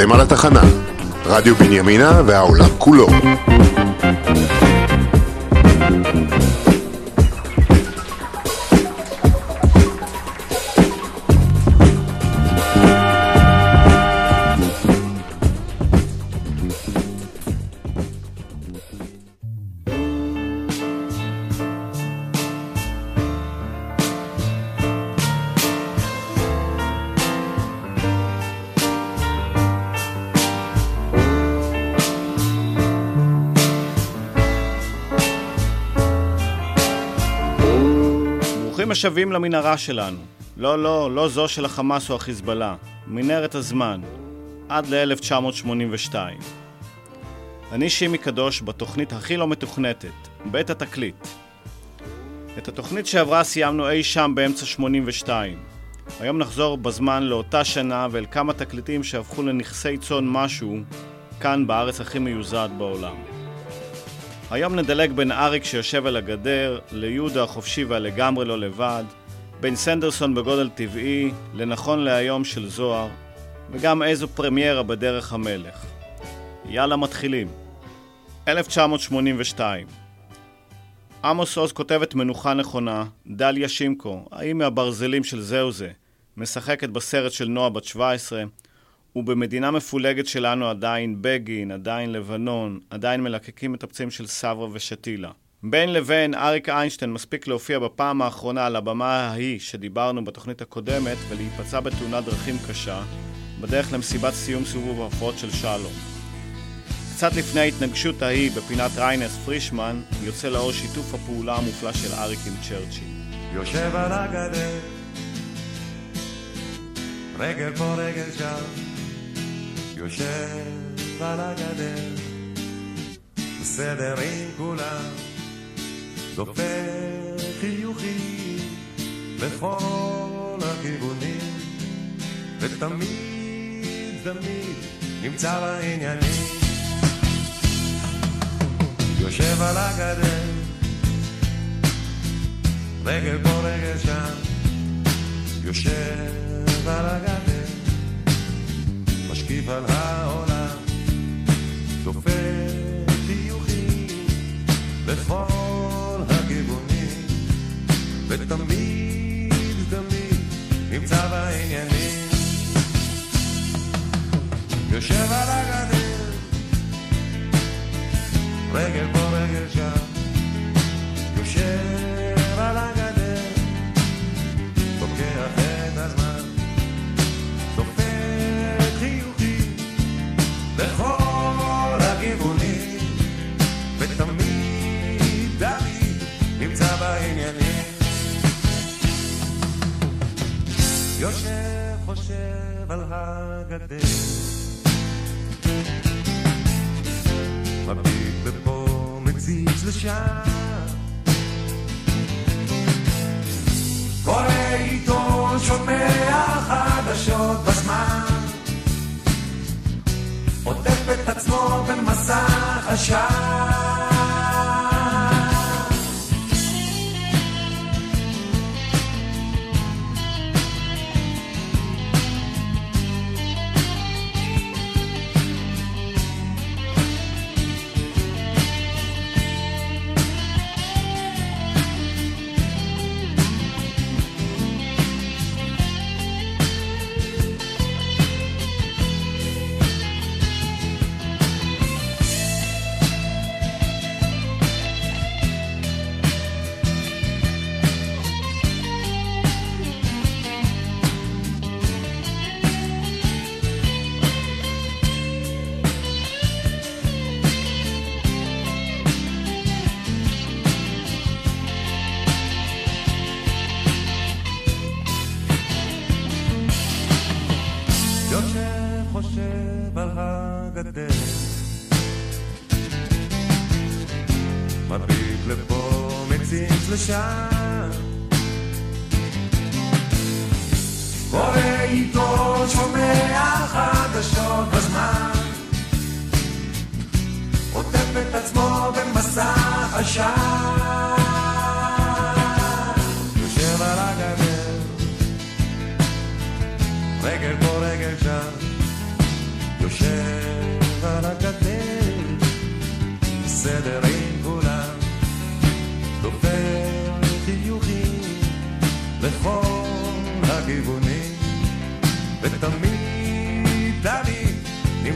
אתם על התחנה, רדיו בנימינה והעולם כולו. השבים למנהרה שלנו. לא, לא, לא זו של החמאס או החיזבאללה. מנהרת הזמן. עד ל-1982. אני שימי קדוש בתוכנית הכי לא מתוכנתת, בית התקליט. את התוכנית שעברה סיימנו אי שם באמצע 82. היום נחזור בזמן לאותה שנה ואל כמה תקליטים שהפכו לנכסי צאן משהו כאן בארץ הכי מיוזעת בעולם. היום נדלג בין אריק שיושב על הגדר, ליהודה החופשי והלגמרי לא לבד, בין סנדרסון בגודל טבעי, לנכון להיום של זוהר, וגם איזו פרמיירה בדרך המלך. יאללה מתחילים. 1982 עמוס עוז כותבת מנוחה נכונה, דליה שימקו, האם מהברזלים של זהו זה, משחקת בסרט של נועה בת 17, ובמדינה מפולגת שלנו עדיין בגין, עדיין לבנון, עדיין מלקקים את הפצעים של סברה ושתילה. בין לבין אריק איינשטיין מספיק להופיע בפעם האחרונה על הבמה ההיא שדיברנו בתוכנית הקודמת ולהיפצע בתאונת דרכים קשה, בדרך למסיבת סיום סיבוב ההופעות של שלום. קצת לפני ההתנגשות ההיא בפינת ריינס פרישמן, יוצא לאור שיתוף הפעולה המופלא של אריק עם צ'רצ'יל. יושב על הגדר, רגל פה רגל שם, יושב על הגדר, בסדר עם כולם, דופק חיוכים לכל הכיוונים, ותמיד תמיד נמצא בעניינים. יושב על הגדר, רגל פה רגל שם, יושב על הגדר, משקיף על העולם, דופק חיוכים לכל הכיוונים, ותמיד תמיד נמצא בעניינים. יושב על הגדר, רגל פה יושב חושב על הגדר מביט לפה, מציץ לשם. קורא עיתון, שומע חדשות בזמן. עוטף את עצמו במסך עשן.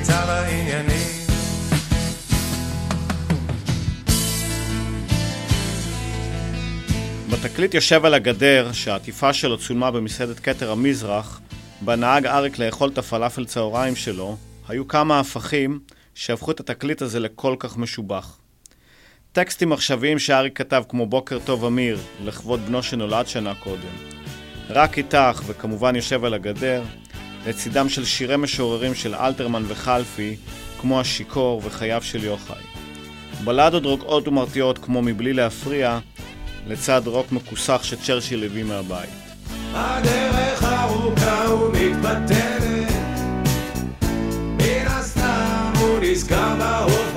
נמצא בעניינים. בתקליט יושב על הגדר, שהעטיפה שלו צולמה במסעדת כתר המזרח, בה נהג אריק לאכול את הפלאפל צהריים שלו, היו כמה הפכים שהפכו את התקליט הזה לכל כך משובח. טקסטים עכשוויים שאריק כתב כמו בוקר טוב אמיר, לכבוד בנו שנולד שנה קודם. רק איתך, וכמובן יושב על הגדר, לצידם של שירי משוררים של אלתרמן וחלפי, כמו השיכור וחייו של יוחאי. בלדות רוקעות ומרתיעות כמו מבלי להפריע, לצד רוק מכוסח שצ'רשיל הביא מהבית. הדרך ארוכה ומתפתלת, מן הסתם הוא נזכר בהופעה.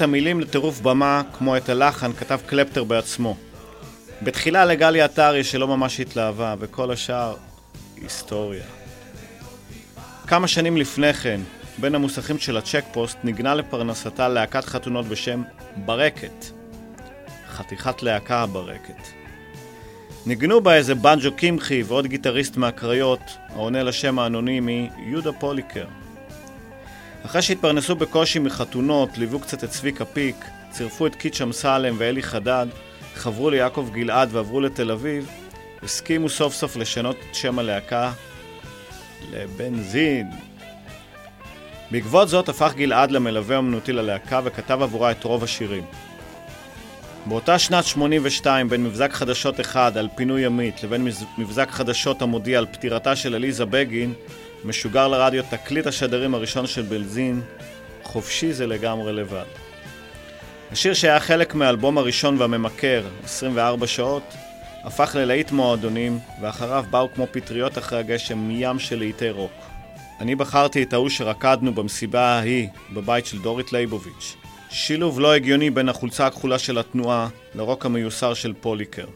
את המילים לטירוף במה, כמו את הלחן, כתב קלפטר בעצמו. בתחילה לגלי עטרי שלא ממש התלהבה, וכל השאר, היסטוריה. כמה שנים לפני כן, בין המוסכים של הצ'ק פוסט נגנה לפרנסתה להקת חתונות בשם ברקת. חתיכת להקה הברקת. ניגנו בה איזה בנג'ו קמחי ועוד גיטריסט מהקריות, העונה לשם האנונימי יהודה פוליקר. אחרי שהתפרנסו בקושי מחתונות, ליוו קצת את צביקה פיק, צירפו את קיץ' אמסלם ואלי חדד, חברו ליעקב גלעד ועברו לתל אביב, הסכימו סוף סוף לשנות את שם הלהקה לבנזין. בעקבות זאת הפך גלעד למלווה אומנותי ללהקה וכתב עבורה את רוב השירים. באותה שנת 82, בין מבזק חדשות אחד על פינוי ימית לבין מבזק חדשות המודיע על פטירתה של עליזה בגין, משוגר לרדיו תקליט השדרים הראשון של בנזין, חופשי זה לגמרי לבד. השיר שהיה חלק מהאלבום הראשון והממכר, 24 שעות, הפך ללהיט מועדונים, ואחריו באו כמו פטריות אחרי הגשם ים של להיטי רוק. אני בחרתי את ההוא שרקדנו במסיבה ההיא, בבית של דורית לייבוביץ'. שילוב לא הגיוני בין החולצה הכחולה של התנועה לרוק המיוסר של פוליקר.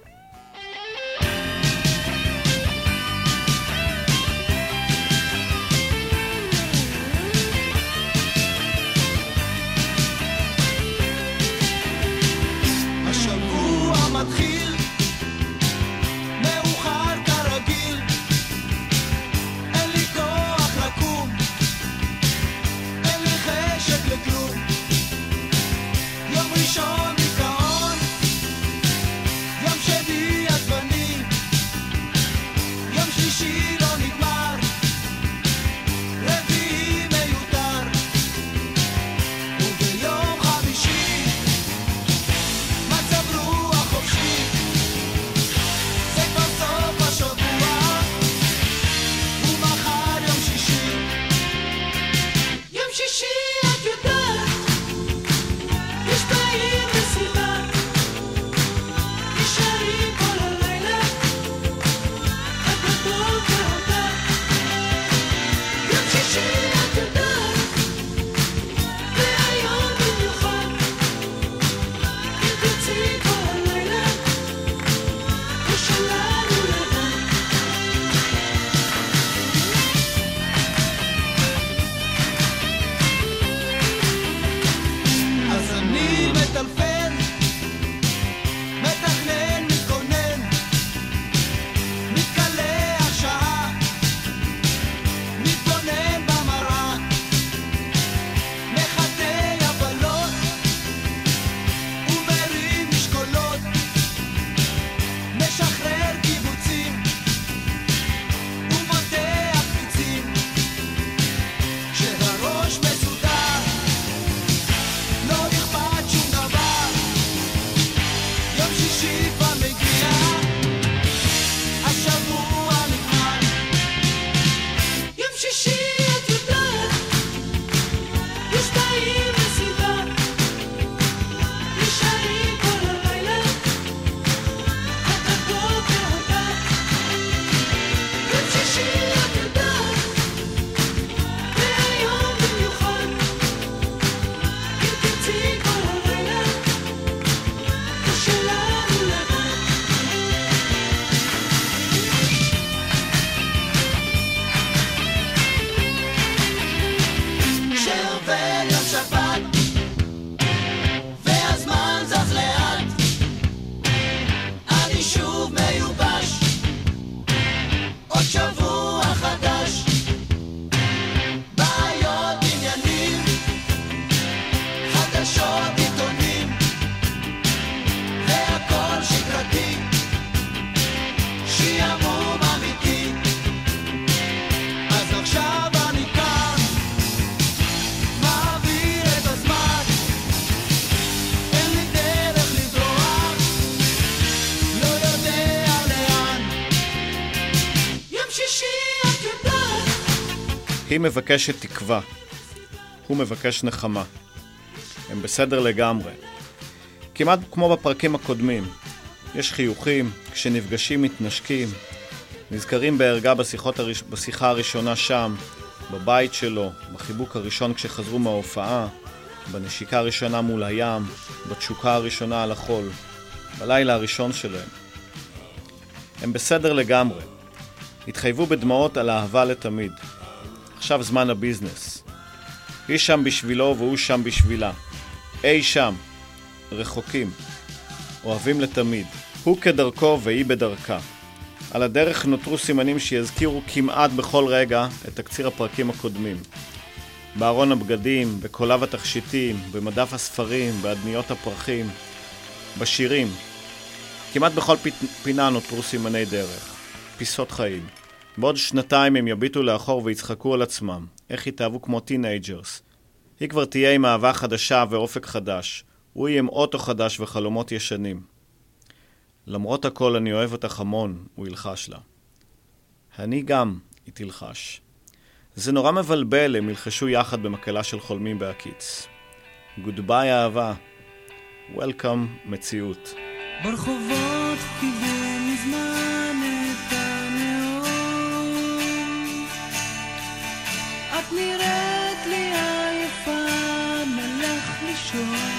היא מבקשת תקווה, הוא מבקש נחמה. הם בסדר לגמרי. כמעט כמו בפרקים הקודמים, יש חיוכים, כשנפגשים מתנשקים, נזכרים בערגה בשיחות הראש... בשיחה הראשונה שם, בבית שלו, בחיבוק הראשון כשחזרו מההופעה, בנשיקה הראשונה מול הים, בתשוקה הראשונה על החול, בלילה הראשון שלהם. הם בסדר לגמרי. התחייבו בדמעות על אהבה לתמיד. עכשיו זמן הביזנס. היא שם בשבילו והוא שם בשבילה. אי שם, רחוקים, אוהבים לתמיד. הוא כדרכו והיא בדרכה. על הדרך נותרו סימנים שיזכירו כמעט בכל רגע את תקציר הפרקים הקודמים. בארון הבגדים, בקולב התכשיטים, במדף הספרים, באדניות הפרחים, בשירים. כמעט בכל פינה נותרו סימני דרך. פיסות חיים. בעוד שנתיים הם יביטו לאחור ויצחקו על עצמם. איך יתאהבו כמו teenagers. היא כבר תהיה עם אהבה חדשה ואופק חדש. הוא יהיה עם אוטו חדש וחלומות ישנים. למרות הכל אני אוהב אותך המון, הוא ילחש לה. אני גם, היא תלחש. זה נורא מבלבל, הם ילחשו יחד במקהלה של חולמים בהקיץ. גודביי אהבה. וולקאם מציאות. ברחובות קיבל Oh.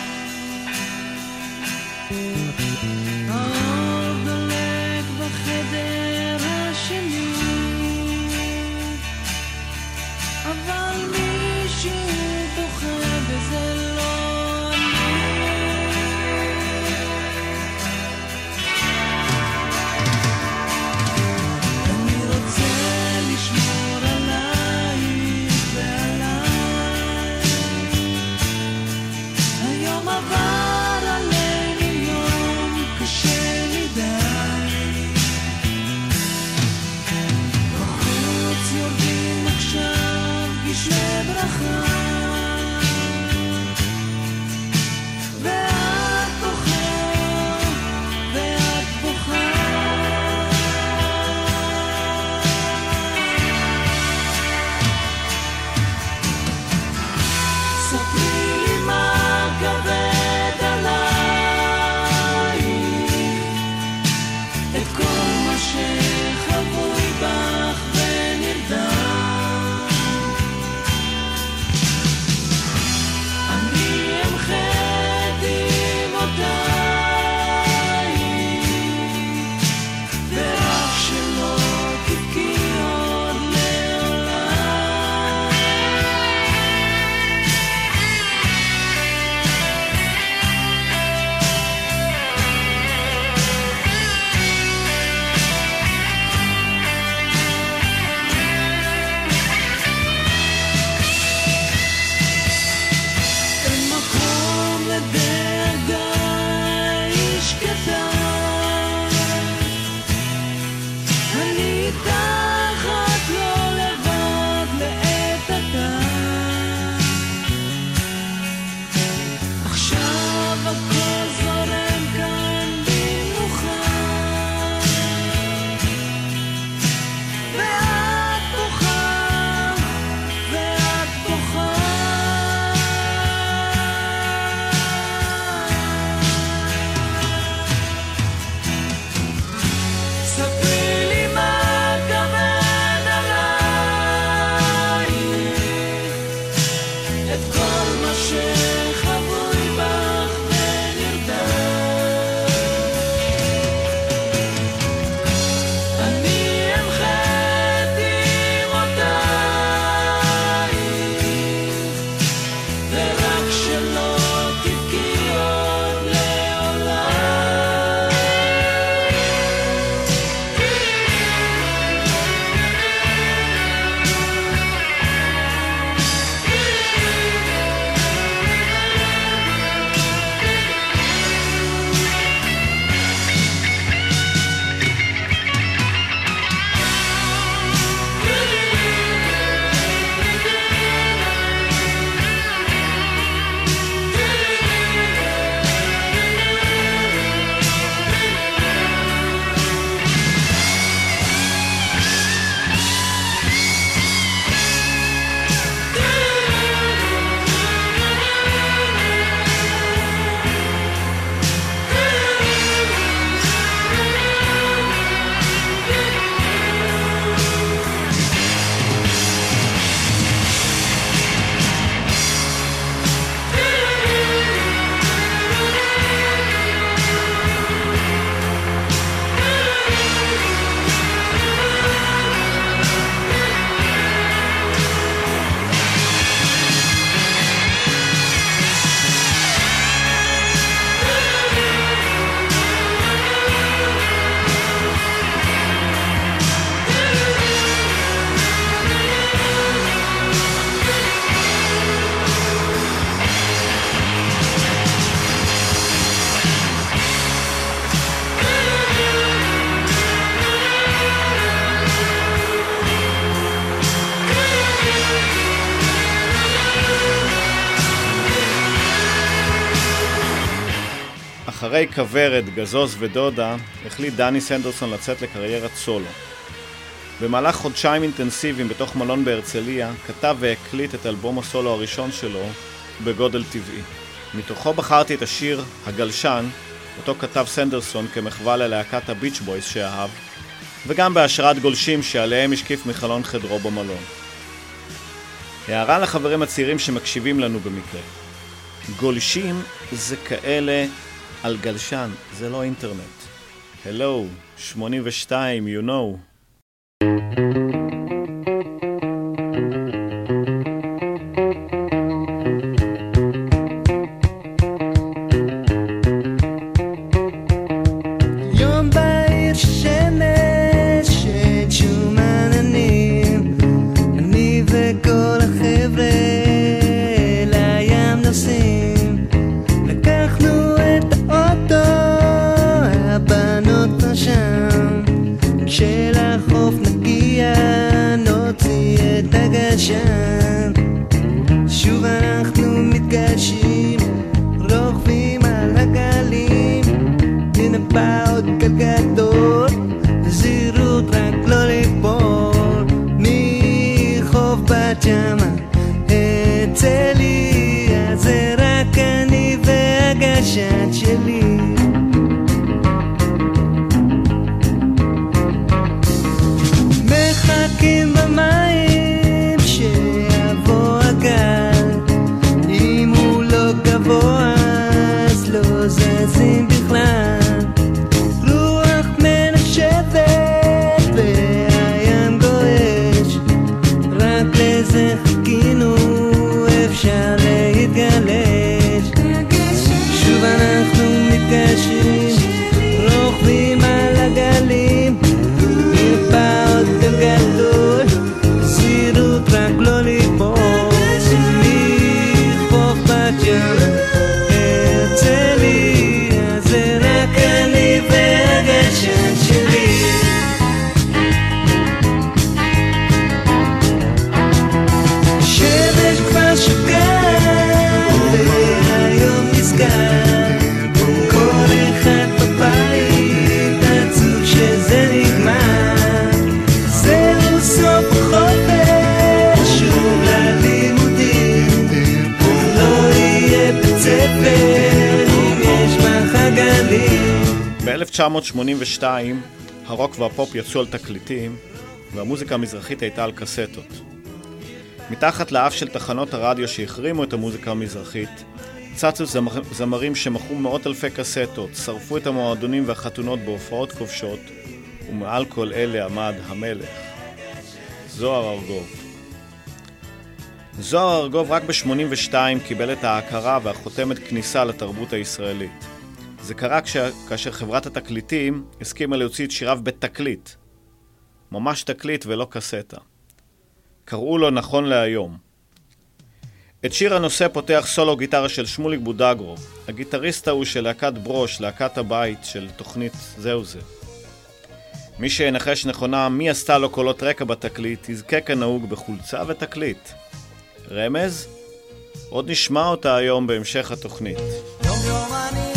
אחרי כוורת, גזוז ודודה, החליט דני סנדרסון לצאת לקריירת סולו. במהלך חודשיים אינטנסיביים בתוך מלון בהרצליה, כתב והקליט את אלבום הסולו הראשון שלו בגודל טבעי. מתוכו בחרתי את השיר "הגלשן", אותו כתב סנדרסון כמחווה ללהקת הביץ' בויס שאהב, וגם בהשראת גולשים שעליהם השקיף מחלון חדרו במלון. הערה לחברים הצעירים שמקשיבים לנו במקרה. גולשים זה כאלה על גלשן, זה לא אינטרנט. הלו, 82, you know. והגשת שלי ב-1982 הרוק והפופ יצאו על תקליטים והמוזיקה המזרחית הייתה על קסטות. מתחת לאף של תחנות הרדיו שהחרימו את המוזיקה המזרחית צצו זמר, זמרים שמכרו מאות אלפי קסטות, שרפו את המועדונים והחתונות בהופעות כובשות ומעל כל אלה עמד המלך, זוהר ארגוב. זוהר ארגוב רק ב-82 קיבל את ההכרה והחותמת כניסה לתרבות הישראלית. זה קרה כש... כאשר חברת התקליטים הסכימה להוציא את שיריו בתקליט. ממש תקליט ולא קסטה. קראו לו נכון להיום. את שיר הנושא פותח סולו גיטרה של שמוליק בודגרו, הגיטריסט ההוא של להקת ברוש, להקת הבית של תוכנית זהו זה. מי שינחש נכונה מי עשתה לו קולות רקע בתקליט, יזכה כנהוג בחולצה ותקליט. רמז? עוד נשמע אותה היום בהמשך התוכנית. יום יום אני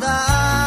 的。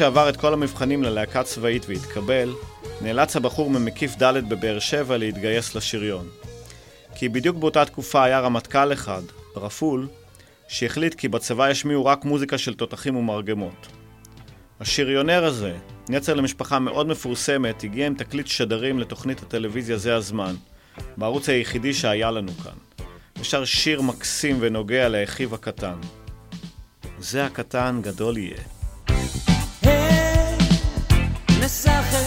שעבר את כל המבחנים ללהקה צבאית והתקבל, נאלץ הבחור ממקיף ד' בבאר שבע להתגייס לשריון. כי בדיוק באותה תקופה היה רמטכ"ל אחד, רפול, שהחליט כי בצבא ישמיעו רק מוזיקה של תותחים ומרגמות. השריונר הזה, נצר למשפחה מאוד מפורסמת, הגיע עם תקליט שדרים לתוכנית הטלוויזיה זה הזמן, בערוץ היחידי שהיה לנו כאן. ושר שיר מקסים ונוגע לאחיו הקטן. זה הקטן גדול יהיה. Sache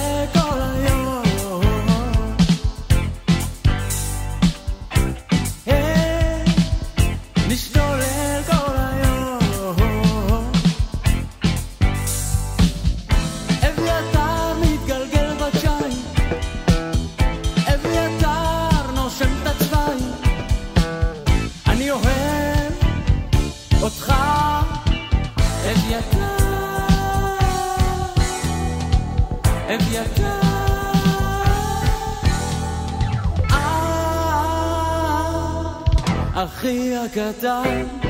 kadar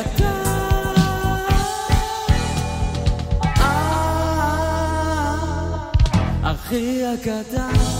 אביתר אה, הקטן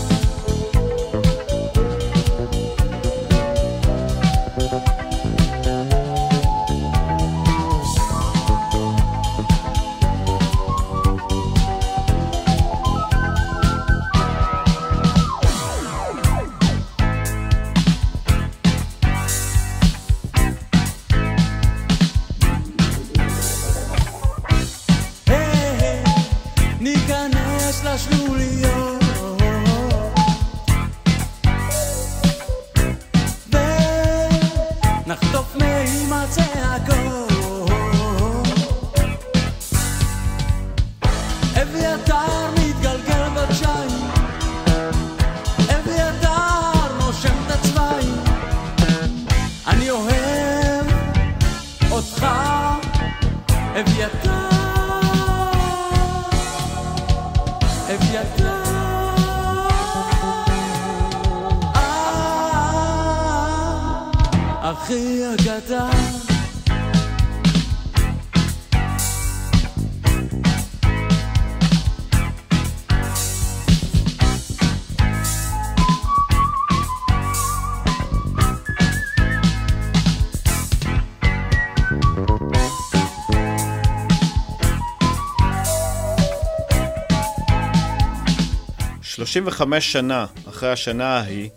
35 שנה אחרי השנה ההיא,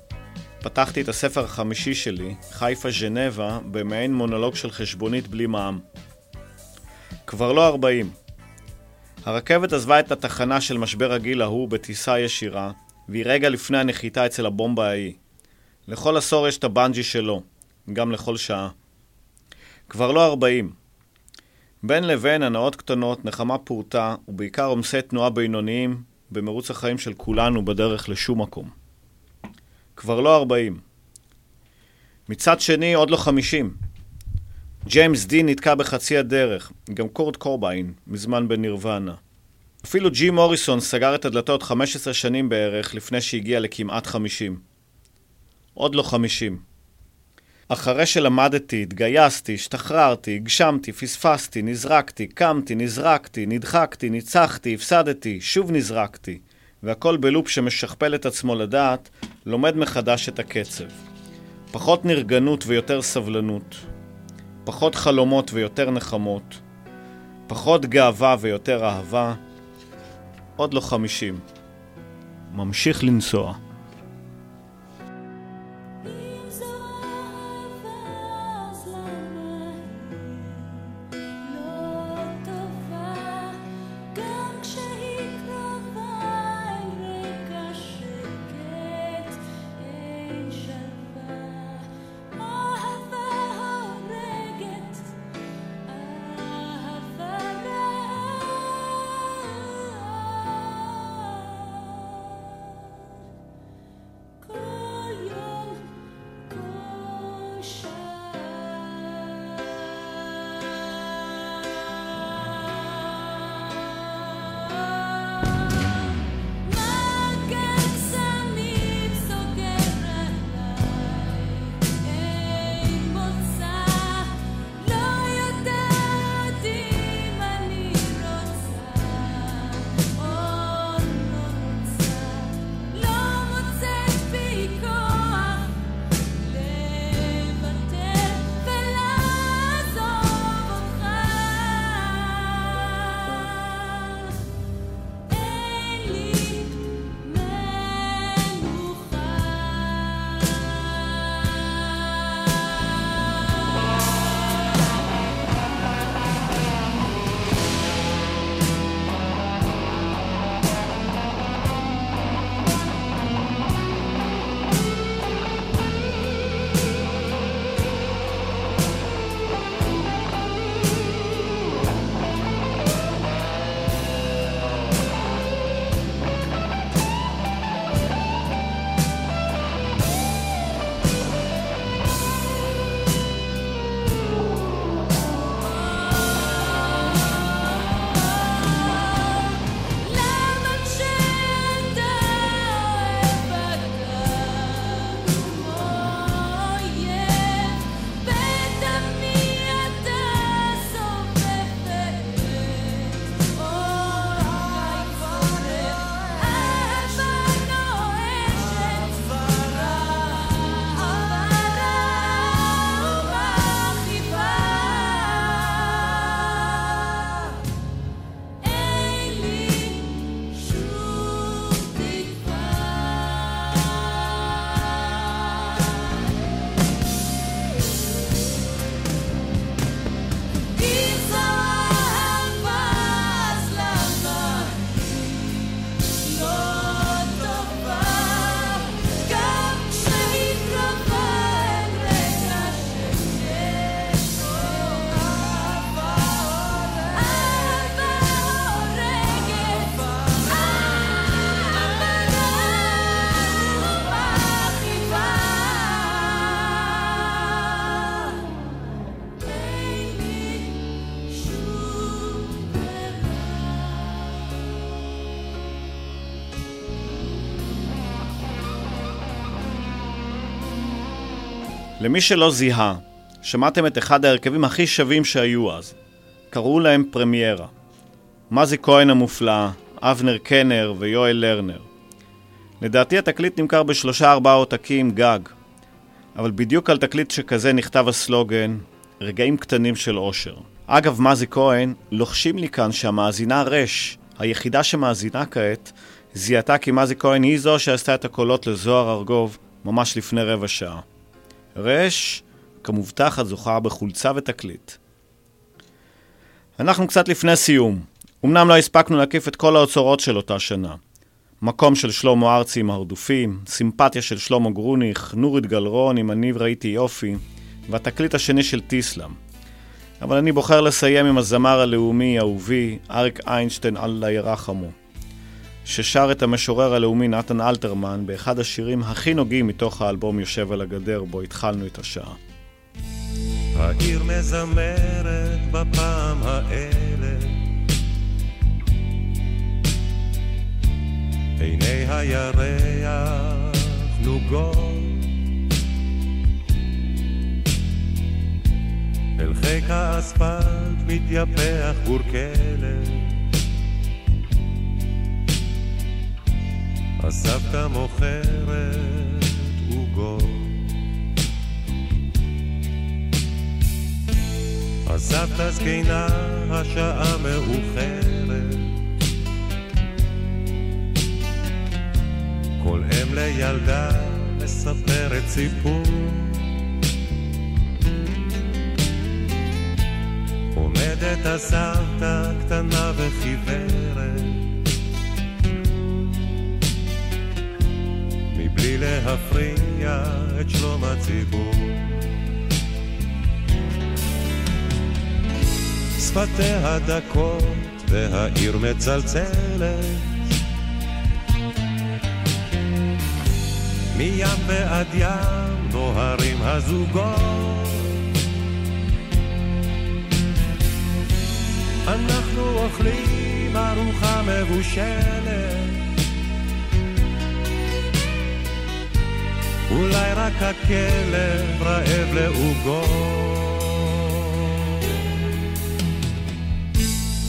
פתחתי את הספר החמישי שלי, חיפה ז'נבה, במעין מונולוג של חשבונית בלי מע"מ. כבר לא 40. הרכבת עזבה את התחנה של משבר הגיל ההוא בטיסה ישירה, והיא רגע לפני הנחיתה אצל הבומבה ההיא. לכל עשור יש את הבנג'י שלו, גם לכל שעה. כבר לא 40. בין לבין הנאות קטנות, נחמה פורטה, ובעיקר עומסי תנועה בינוניים, במרוץ החיים של כולנו בדרך לשום מקום. כבר לא ארבעים. מצד שני, עוד לא חמישים. ג'יימס דין נתקע בחצי הדרך, גם קורט קורביין, מזמן בנירוונה. אפילו ג'י מוריסון סגר את הדלתות 15 שנים בערך לפני שהגיע לכמעט 50. עוד לא 50. אחרי שלמדתי, התגייסתי, השתחררתי, הגשמתי, פספסתי, נזרקתי, קמתי, נזרקתי, נדחקתי, ניצחתי, הפסדתי, שוב נזרקתי, והכל בלופ שמשכפל את עצמו לדעת, לומד מחדש את הקצב. פחות נרגנות ויותר סבלנות. פחות חלומות ויותר נחמות. פחות גאווה ויותר אהבה. עוד לא חמישים. ממשיך לנסוע. למי שלא זיהה, שמעתם את אחד ההרכבים הכי שווים שהיו אז. קראו להם פרמיירה. מזי כהן המופלאה, אבנר קנר ויואל לרנר. לדעתי התקליט נמכר בשלושה ארבעה עותקים גג. אבל בדיוק על תקליט שכזה נכתב הסלוגן, רגעים קטנים של אושר. אגב, מזי כהן, לוחשים לי כאן שהמאזינה רש, היחידה שמאזינה כעת, זיהתה כי מזי כהן היא זו שעשתה את הקולות לזוהר ארגוב ממש לפני רבע שעה. רש, כמובטחת, זוכה בחולצה ותקליט. אנחנו קצת לפני סיום. אמנם לא הספקנו להקיף את כל האוצרות של אותה שנה. מקום של שלמה ארצי עם הרדופים, סימפתיה של שלמה גרוניך, נורית גלרון עם אני ראיתי יופי, והתקליט השני של טיסלאם. אבל אני בוחר לסיים עם הזמר הלאומי אהובי, אריק איינשטיין אללה ירחמו, ששר את המשורר הלאומי נתן אלתרמן באחד השירים הכי נוגעים מתוך האלבום יושב על הגדר בו התחלנו את השעה. העיר מזמרת בפעם האלה. עיני הירח נוגות. אל חיק האספלט מתייפח גור הסבתא מוכרת עוגות הסבתא זקנה, השעה מאוחרת. כל אם לילדה מספרת סיפור. עומדת הסבתא קטנה וחיוורת. מבלי להפריע את שלום הציבור. שפתיה דקות והעיר מצלצלת. מים ועד ים נוהרים הזוגות. אנחנו אוכלים ארוחה מבושלת אולי רק הכלב רעב לעוגות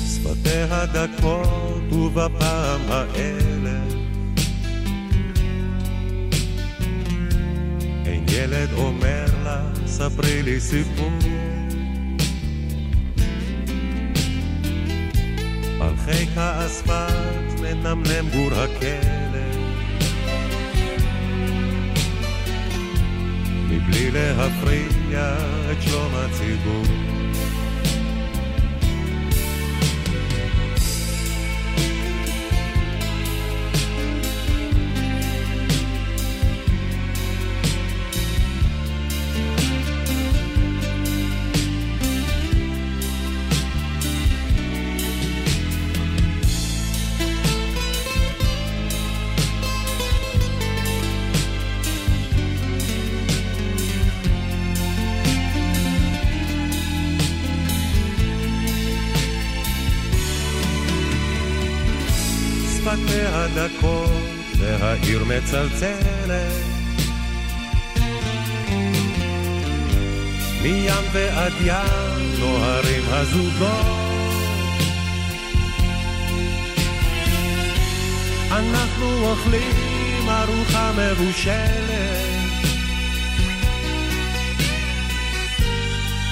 שפתיה דקות ובפעם האלף אין ילד אומר לה ספרי לי סיפור. על חיק האספלט מנמנם גור הכלב מבלי להפריע את שלום הציבור מצלצלת. מים ועד ים נוהרים הזוגות. אנחנו אוכלים ארוחה מבושלת.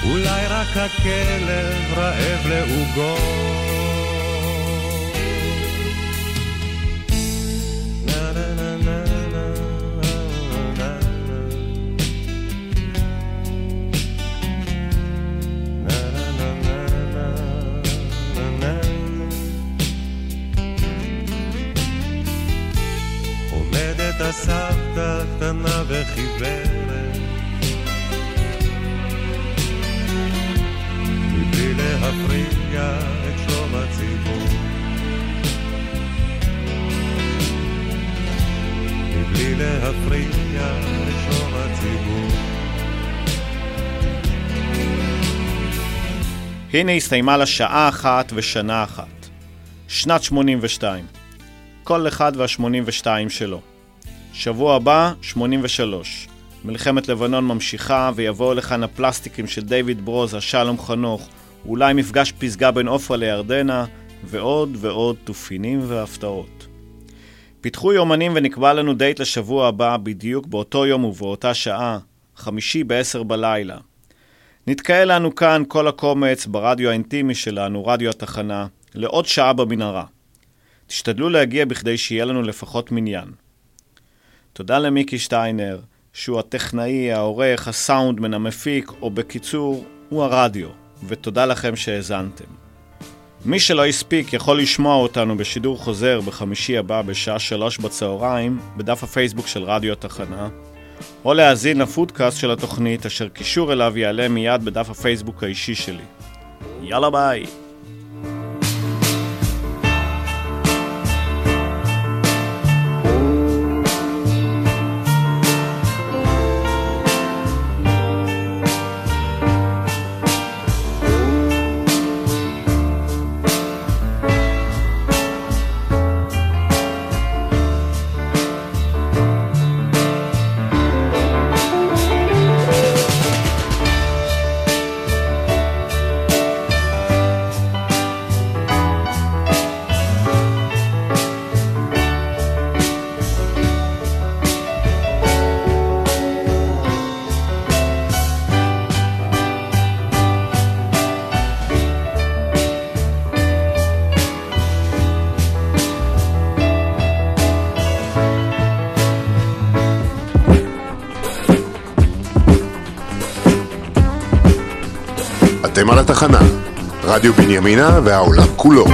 אולי רק הכלב רעב לעוגות הנה הסתיימה לה שעה אחת ושנה אחת. שנת 82. כל אחד וה-82 שלו. שבוע הבא, 83. מלחמת לבנון ממשיכה, ויבואו לכאן הפלסטיקים של דיוויד ברוזה, שלום חנוך, אולי מפגש פסגה בין עופרה לירדנה, ועוד ועוד תופינים והפתעות. פיתחו יומנים ונקבע לנו דייט לשבוע הבא, בדיוק באותו יום ובאותה שעה, חמישי בעשר בלילה. נתקהל לנו כאן כל הקומץ ברדיו האינטימי שלנו, רדיו התחנה, לעוד שעה במנהרה. תשתדלו להגיע בכדי שיהיה לנו לפחות מניין. תודה למיקי שטיינר, שהוא הטכנאי, העורך, הסאונדמן, המפיק, או בקיצור, הוא הרדיו, ותודה לכם שהאזנתם. מי שלא הספיק יכול לשמוע אותנו בשידור חוזר בחמישי הבא בשעה שלוש בצהריים בדף הפייסבוק של רדיו התחנה, או להאזין לפודקאסט של התוכנית אשר קישור אליו יעלה מיד בדף הפייסבוק האישי שלי. יאללה ביי! רדיו בנימינה והעולם כולו.